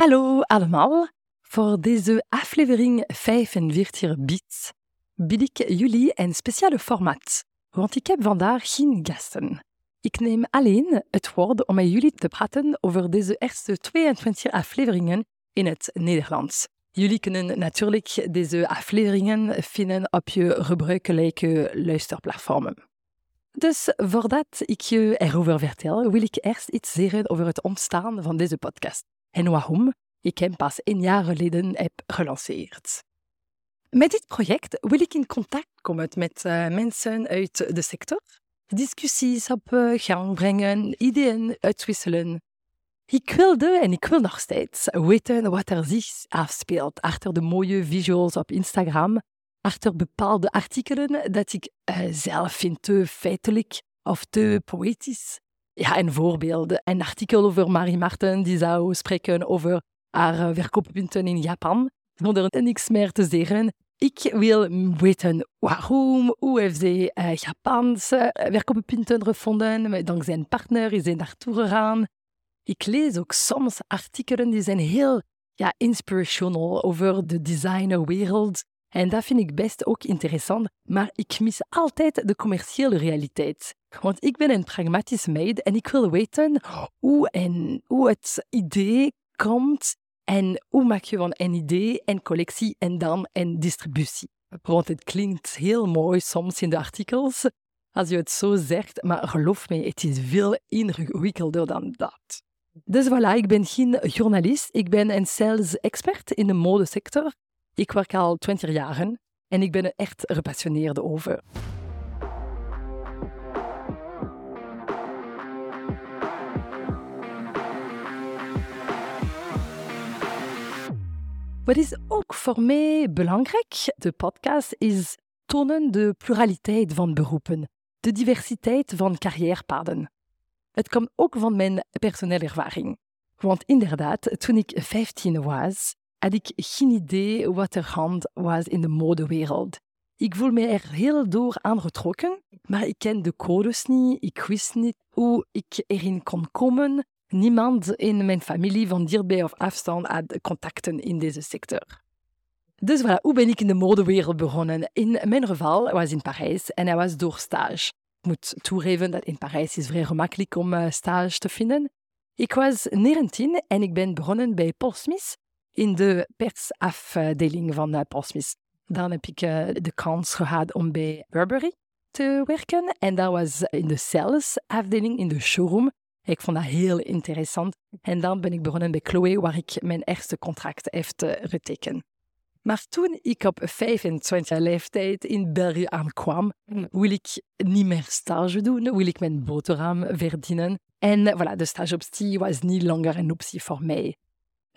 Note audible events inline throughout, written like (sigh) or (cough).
Hallo allemaal. Voor deze aflevering 45 bits bied ik jullie een speciale format, want ik heb vandaag geen gasten. Ik neem alleen het woord om met jullie te praten over deze eerste 22 afleveringen in het Nederlands. Jullie kunnen natuurlijk deze afleveringen vinden op je gebruikelijke luisterplatformen. Dus voordat ik je erover vertel, wil ik eerst iets zeggen over het ontstaan van deze podcast en waarom ik hem pas een jaar geleden heb gelanceerd. Met dit project wil ik in contact komen met uh, mensen uit de sector, discussies op uh, gang brengen, ideeën uitwisselen. Ik wilde en ik wil nog steeds weten wat er zich afspeelt achter de mooie visuals op Instagram, achter bepaalde artikelen dat ik uh, zelf vind te feitelijk of te poëtisch. Ja, een voorbeeld. Een artikel over Marie Marten die zou spreken over haar verkooppunten in Japan, zonder niks meer te zeggen. Ik wil weten waarom, hoe heeft ze uh, Japanse verkooppunten gevonden, dankzij een partner is ze naartoe gegaan. Ik lees ook soms artikelen die zijn heel ja, inspirational over de designerwereld. En dat vind ik best ook interessant, maar ik mis altijd de commerciële realiteit. Want ik ben een pragmatisch meid en ik wil weten hoe, en, hoe het idee komt en hoe maak je van een idee en collectie en dan een distributie. Want het klinkt heel mooi soms in de artikels als je het zo zegt, maar geloof me, het is veel ingewikkelder dan dat. Dus voilà, ik ben geen journalist, ik ben een sales-expert in de modesector. Ik werk al 20 jaar en ik ben er echt gepassioneerd over. Wat is ook voor mij belangrijk, de podcast, is tonen de pluraliteit van beroepen, de diversiteit van carrièrepaden. Het komt ook van mijn personele ervaring. Want inderdaad, toen ik 15 was, had ik geen idee wat er hand was in de modewereld. Ik voel me er heel door aangetrokken, maar ik ken de codes niet, ik wist niet hoe ik erin kon komen. Niemand in mijn familie van dichtbij of afstand had contacten in deze sector. Dus hoe ben ik in de modewereld begonnen? In mijn geval was in Parijs en hij was door stage. Ik moet toegeven dat in Parijs is vrij gemakkelijk om uh, stage te vinden. Ik was 19 en ik ben begonnen bij Paul Smith in de persafdeling van uh, Paul Smith. Dan heb ik uh, de kans gehad om bij Burberry te werken en dat was in de salesafdeling, in de showroom. Ik vond dat heel interessant. En dan ben ik begonnen bij Chloe, waar ik mijn eerste contract heb getekend. Maar toen ik op 25 leeftijd in België aankwam, wil ik niet meer stage doen, wil ik mijn boterham verdienen. En voilà, de stageoptie was niet langer een optie voor mij.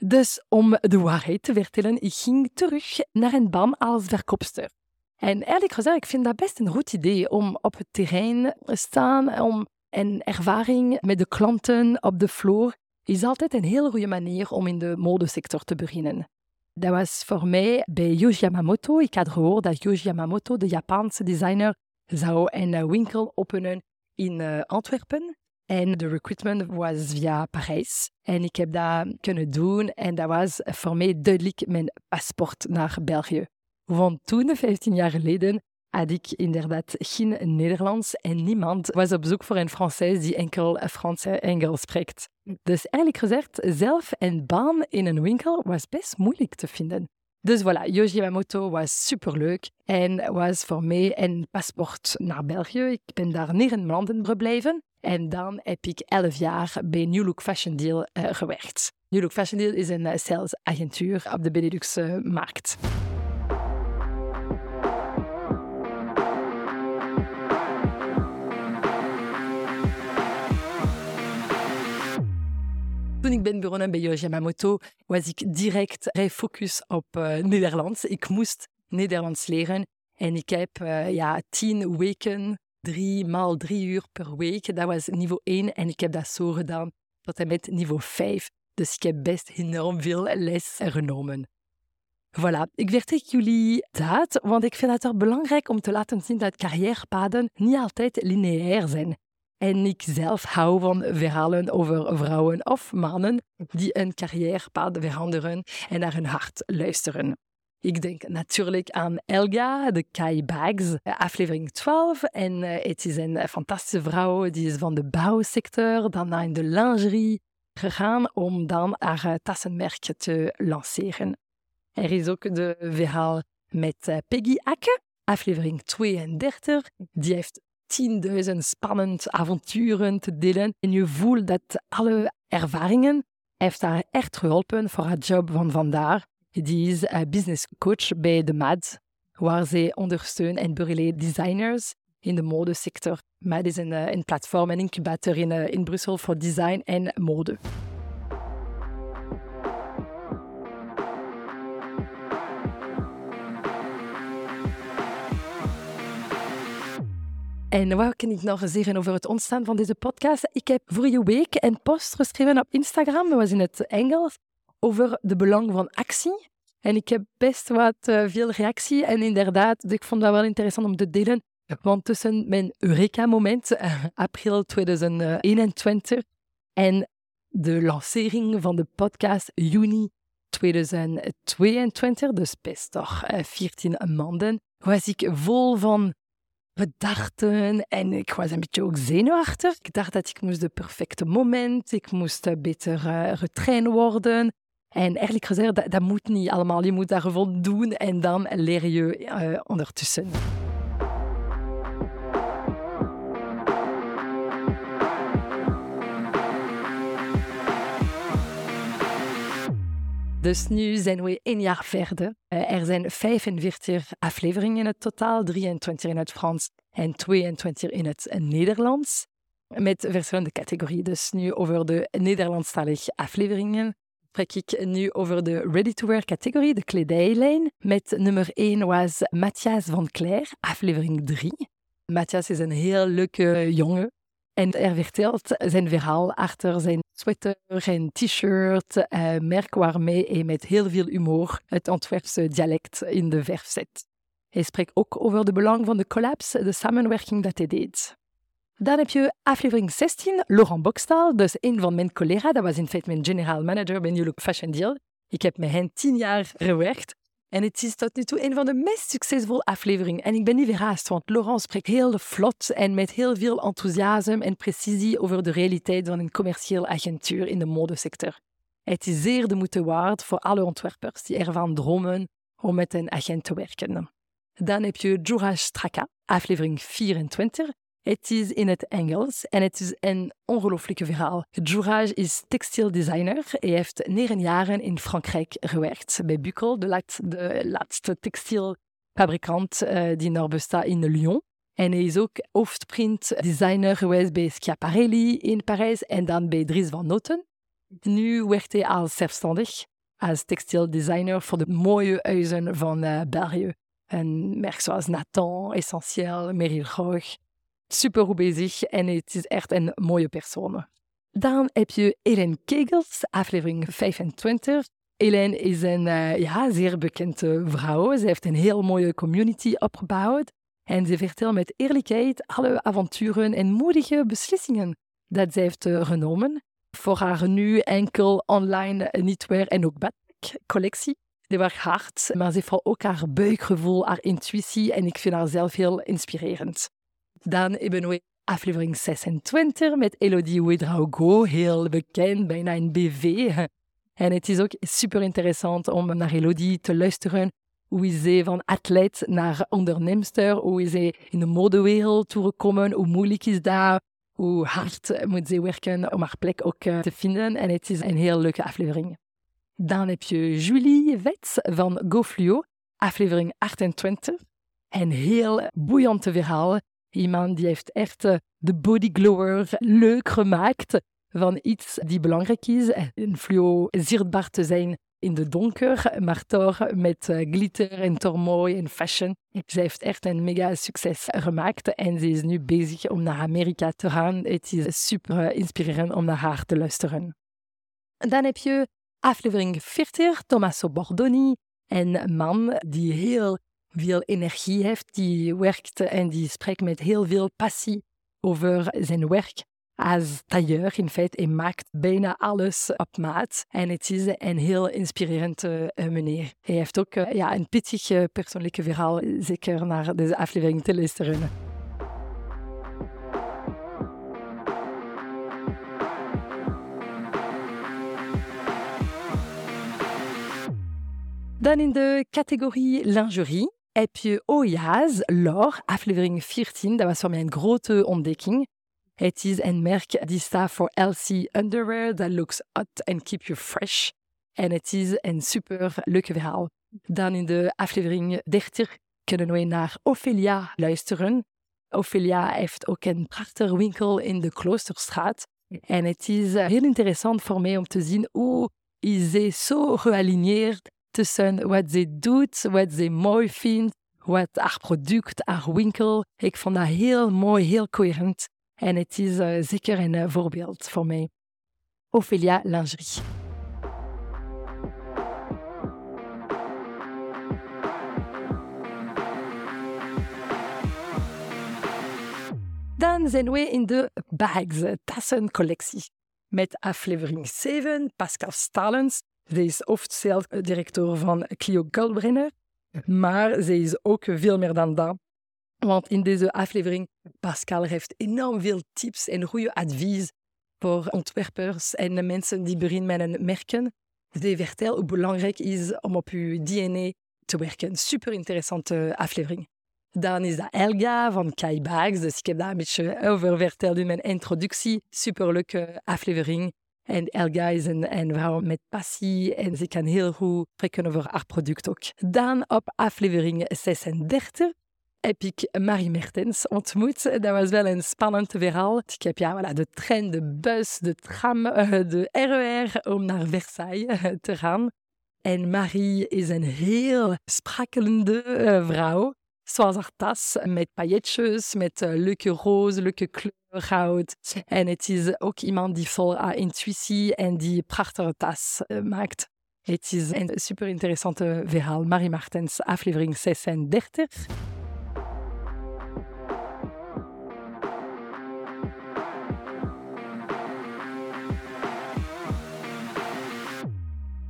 Dus om de waarheid te vertellen, ik ging terug naar een baan als verkoopster. En eerlijk gezegd, ik vind dat best een goed idee om op het terrein te staan, om een ervaring met de klanten op de vloer is altijd een heel goede manier om in de modesector te beginnen. Dat was voor mij bij Yoji Yamamoto. Ik had gehoord dat Yoji Yamamoto, de Japanse designer, zou een winkel openen in uh, Antwerpen. En de recruitment was via Parijs. En ik heb dat kunnen doen. En dat was voor mij duidelijk mijn paspoort naar België. Want toen, 15 jaar geleden, had ik inderdaad geen Nederlands en niemand was op zoek voor een Français die enkel Frans en Engels spreekt. Dus eigenlijk gezegd, zelf een baan in een winkel was best moeilijk te vinden. Dus voilà, Yoji Yamamoto was superleuk en was voor mij een paspoort naar België. Ik ben daar negen maanden gebleven en dan heb ik elf jaar bij New Look Fashion Deal uh, gewerkt. New Look Fashion Deal is een salesagentuur op de Benelux-markt. Toen ik ben begonnen bij Yoji Yamamoto, was ik direct gefocust op uh, Nederlands. Ik moest Nederlands leren en ik heb ja, tien weken, drie maal drie uur per week. Dat was niveau 1 en ik heb dat zo gedaan tot en met niveau 5. Dus ik heb best enorm veel les genomen. Voilà, ik vertel jullie dat, want ik vind het er belangrijk om te laten zien dat carrièrepaden niet altijd lineair zijn. En ik zelf hou van verhalen over vrouwen of mannen die een carrièrepad veranderen en naar hun hart luisteren. Ik denk natuurlijk aan Elga, de Kai Bags, aflevering 12. En eh, het is een fantastische vrouw, die is van de bouwsector, dan naar de lingerie gegaan om dan haar tassenmerk te lanceren. Er is ook de verhaal met eh, Peggy Akke, aflevering 32. Die heeft 10.000 spannende avonturen te delen. En je voelt dat alle ervaringen heeft haar echt geholpen voor haar job van vandaag. Die is uh, business coach bij de MAD, waar zij ondersteunt en begeleidt designers in de modesector. MAD is een, een platform, een incubator in, uh, in Brussel voor design en mode. En wat kan ik nog zeggen over het ontstaan van deze podcast? Ik heb vorige week een post geschreven op Instagram, dat was in het Engels, over de belang van actie. En ik heb best wat uh, veel reactie. En inderdaad, ik vond dat wel interessant om te delen. Want tussen mijn Eureka-moment, uh, april 2021, en de lancering van de podcast juni 2022, dus best toch uh, 14 maanden, was ik vol van gedachten en ik was een beetje ook zenuwachtig. Ik dacht dat ik moest de perfecte moment, ik moest beter getraind worden. En eigenlijk gezegd, dat, moet niet allemaal. Je moet daar gewoon doen en dan leer je uh, ondertussen. Dus nu zijn we één jaar verder. Uh, er zijn 45 afleveringen in het totaal, 23 in het Frans en 22 in het Nederlands. Met verschillende categorieën. Dus nu over de Nederlandstalige afleveringen spreek ik nu over de ready-to-wear categorie, de kledijlijn. Met nummer 1 was Matthias van Cler, aflevering 3. Matthias is een heel leuke jongen. En hij vertelt zijn verhaal achter zijn sweater en t-shirt, uh, merk waarmee hij met heel veel humor het Antwerpse dialect in de verf zet. Hij spreekt ook over de belang van de collapse, de samenwerking dat hij deed. Dan heb je aflevering 16, Laurent Bokstal, dus een van mijn collega's. Dat was in feite mijn general manager bij New Look Fashion Deal. Ik heb met hen tien jaar gewerkt. En het is tot nu toe een van de meest succesvolle afleveringen. En ik ben niet verraasd, want Laurent spreekt heel vlot en met heel veel enthousiasme en precisie over de realiteit van een commercieel agentuur in de modesector. Het is zeer de moeite waard voor alle ontwerpers die ervan dromen om met een agent te werken. Dan heb je Jura Straka, aflevering 24. Het is in het Engels en het is een ongelooflijke verhaal. Jourage is textieldesigner. Hij heeft negen jaren in Frankrijk gewerkt bij Buckel, de, de laatste textielfabrikant uh, die nog bestaat in Lyon. En hij is ook hoofdprintdesigner geweest bij Schiaparelli in Parijs en dan bij Dries van Noten. Nu werkt hij als zelfstandig als textieldesigner voor de mooie huizen van uh, België. Een merk zoals Nathan, Essentiel, Meryl Roch super goed bezig en het is echt een mooie persoon. Dan heb je Ellen Kegels, aflevering 25. Ellen is een uh, ja, zeer bekende vrouw. Ze heeft een heel mooie community opgebouwd. En ze vertelt met eerlijkheid alle avonturen en moedige beslissingen dat ze heeft uh, genomen voor haar nu enkel online knitwear en ook batik collectie. Die was hard, maar ze heeft ook haar buikgevoel, haar intuïtie en ik vind haar zelf heel inspirerend. Dan hebben we aflevering 26 met Elodie Ouedraogo, heel bekend, bijna een BV. En het is ook super interessant om naar Elodie te luisteren. Hoe is ze van atleet naar ondernemster? Hoe is ze in de modewereld toegekomen? Hoe moeilijk is dat? Hoe hard moet ze werken om haar plek ook eh, te vinden? En het is een heel leuke aflevering. Dan heb je Julie Wets van GoFluo, aflevering 28. Een heel boeiende verhaal Iemand die heeft echt eh, de bodyglower leuk gemaakt van iets die belangrijk is. Een fluo zichtbaar te zijn in de donker, maar toch met eh, glitter en tormooi en fashion. Ze heeft echt een mega succes gemaakt en ze is nu bezig om naar Amerika te gaan. Het is super inspirerend om naar haar te luisteren. Dan heb je aflevering 40, Tommaso Bordoni, een man die heel veel energie heeft, die werkt en die spreekt met heel veel passie over zijn werk als tailleur. In feite, hij maakt bijna alles op maat. En het is een heel inspirerende uh, meneer. Hij heeft ook uh, ja, een pittig uh, persoonlijke verhaal, zeker naar deze aflevering te luisteren. Dan in de categorie lingerie heb je Oyaz, Lor, aflevering 14. Dat was voor mij een grote ontdekking. Het is een merk die staat voor LC Underwear. Dat looks hot and keep you fresh. En het is een super leuke verhaal. Dan in de aflevering 30 kunnen we naar Ophelia luisteren. Ophelia heeft ook een prachtig winkel in de Kloosterstraat. En het is heel interessant voor mij om te zien hoe ze zo gealigneerd tussen wat ze doet, wat ze mooi vindt, wat haar product, haar winkel. Ik vond dat heel mooi, heel coherent. En het is uh, zeker een uh, voorbeeld voor mij. Ophelia Lingerie. Dan zijn we in de bags, tassencollectie. Met aflevering 7, Pascal Stalens, zij is officieel directeur van Clio Goldbrenner, maar zij is ook veel meer dan dat. Want in deze aflevering, Pascal heeft enorm veel tips en goede advies voor ontwerpers en mensen die beginnen met een merken. Zij vertelt hoe belangrijk het is om op je DNA te werken. Super interessante aflevering. Dan is dat Elga van Kai Bags, dus ik heb daar een beetje over verteld in mijn introductie. Superleuke aflevering. En Elga is een, een, vrouw met passie en ze kan heel goed spreken over haar product ook. Dan op aflevering 36 heb ik Marie Mertens ontmoet. Dat was wel een spannend verhaal. Ik heb ja, voilà, de trein, de bus, de tram, eh, de RER om naar Versailles eh, te gaan. En Marie is een heel sprakelende eh, vrouw. Zoals haar tas, met pailletjes, met leuke roze, leuke kleur goud. En het is ook iemand die vol haar intuïtie en die prachtige tas maakt. Het is een super interessante verhaal. Marie Martens, aflevering 36.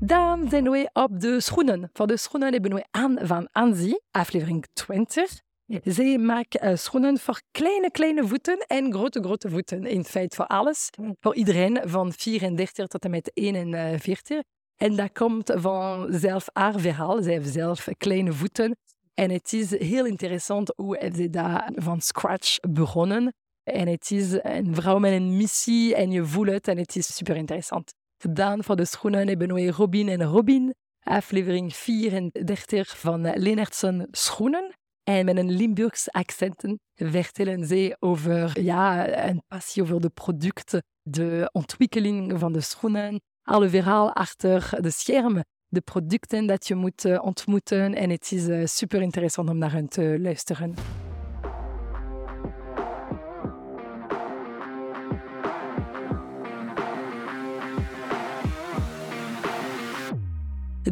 Dan zijn we op de schoenen. Voor de schoenen hebben we Anne van Anzi, aflevering 20. Zij maakt uh, schoenen voor kleine, kleine voeten en grote, grote voeten. In feite voor alles. Voor iedereen van 34 tot en met 41. En dat komt van zelf haar verhaal. Zij heeft zelf kleine voeten. En het is heel interessant hoe ze dat van scratch begonnen. En het is een vrouw met een missie en je voelt het en het is super interessant gedaan voor de schoenen hebben we Robin en Robin, aflevering 34 van Leenertsen Schoenen. En met een Limburgs accent vertellen ze over ja, een passie over de producten, de ontwikkeling van de schoenen, alle verhaal achter de schermen, de producten dat je moet eh, ontmoeten. En het is eh, super interessant om naar hen te luisteren.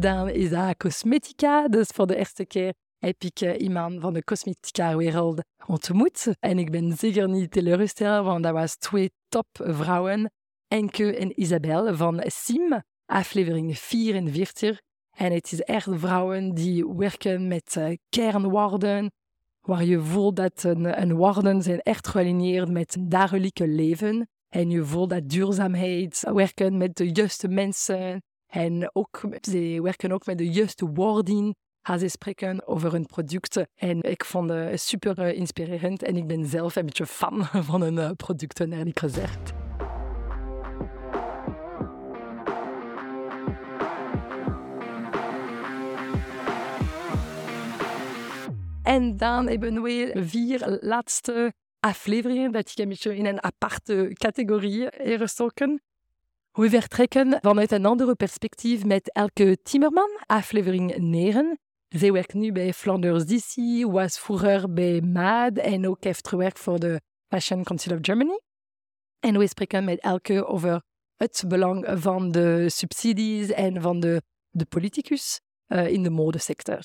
Dan is dat cosmetica. Dus voor de eerste keer heb ik eh, iemand van de cosmetica-wereld ontmoet. En ik ben zeker niet teleurgesteld, want dat was twee topvrouwen. Enke en Isabel van Sim, aflevering 44. En het is echt vrouwen die werken met uh, kernwoorden, waar je voelt dat een, woorden zijn echt gealigneerd met het dagelijke leven. En je voelt dat duurzaamheid, werken met de juiste mensen, en ook, ze werken ook met de juiste woorden als ze spreken over hun producten. En ik vond het super eh, inspirerend en ik ben zelf een beetje fan (laughs) van hun eh, producten, eerlijk gezegd. En dan hebben we vier laatste afleveringen dat ik een beetje in een aparte categorie gestoken. We vertrekken vanuit een andere perspectief met Elke Timmerman, aflevering 9. Zij werkt nu bij Flanders DC, was vroeger bij MAD en ook heeft gewerkt voor de Fashion Council of Germany. En we spreken met Elke over het belang van de subsidies en van de, de politicus uh, in de modesector.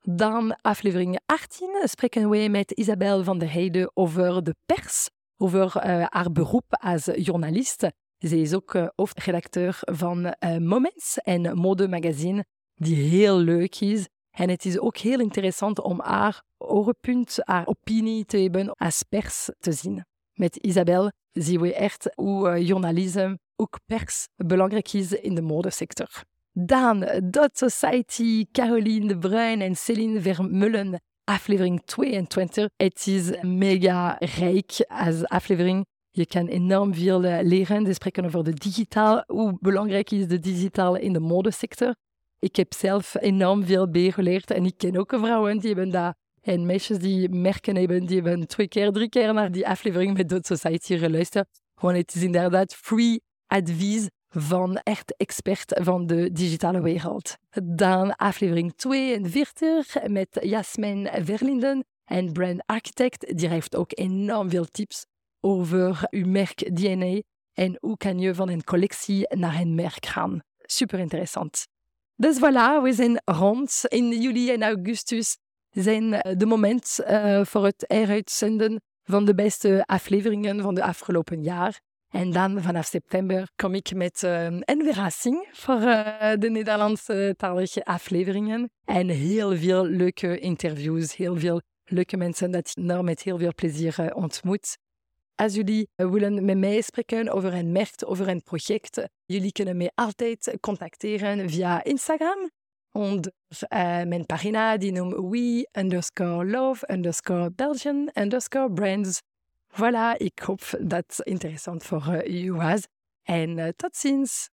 Dan aflevering 18 spreken we met Isabel van der Heijden over de pers over haar beroep als journalist. Zij is ook hoofdredacteur van Moments, een modemagazine die heel leuk is. En het is ook heel interessant om haar orenpunt, haar opinie te hebben als pers te zien. Met Isabel zien we echt hoe journalisme, ook pers, belangrijk is in de modesector. Dan Dot Society, Caroline de Bruin en Céline Vermeulen, aflevering 22. Het is mega rijk als aflevering. Je kan enorm veel leren. Ze spreken over de digitaal, hoe belangrijk is de digitaal in de modesector. Ik heb zelf enorm veel bijgeleerd en ik ken ook vrouwen die hebben dat en meisjes die merken hebben, die hebben twee keer, drie keer naar die aflevering met Dot Society geluisterd. Want het is inderdaad free advies van echt expert van de digitale wereld. Dan aflevering 42 met Jasmin Verlinden, en brand architect. Die heeft ook enorm veel tips over uw merk DNA en hoe kan je van een collectie naar een merk gaan. Super interessant. Dus voilà, we zijn rond. In juli en augustus zijn de moment uh, voor het eruitzenden van de beste afleveringen van de afgelopen jaar. En dan vanaf september kom ik met uh, een verrassing voor de Nederlandse talige afleveringen. En heel veel leuke interviews, heel veel leuke mensen dat ik nou met heel veel plezier ontmoet. Als jullie willen met mij spreken over een merk, over een project, jullie kunnen mij altijd contacteren via Instagram. Onder uh, mijn pagina die noemt we underscore love underscore Belgian underscore brands. Voilà, ik hoop dat het interessant voor u was. En tot ziens!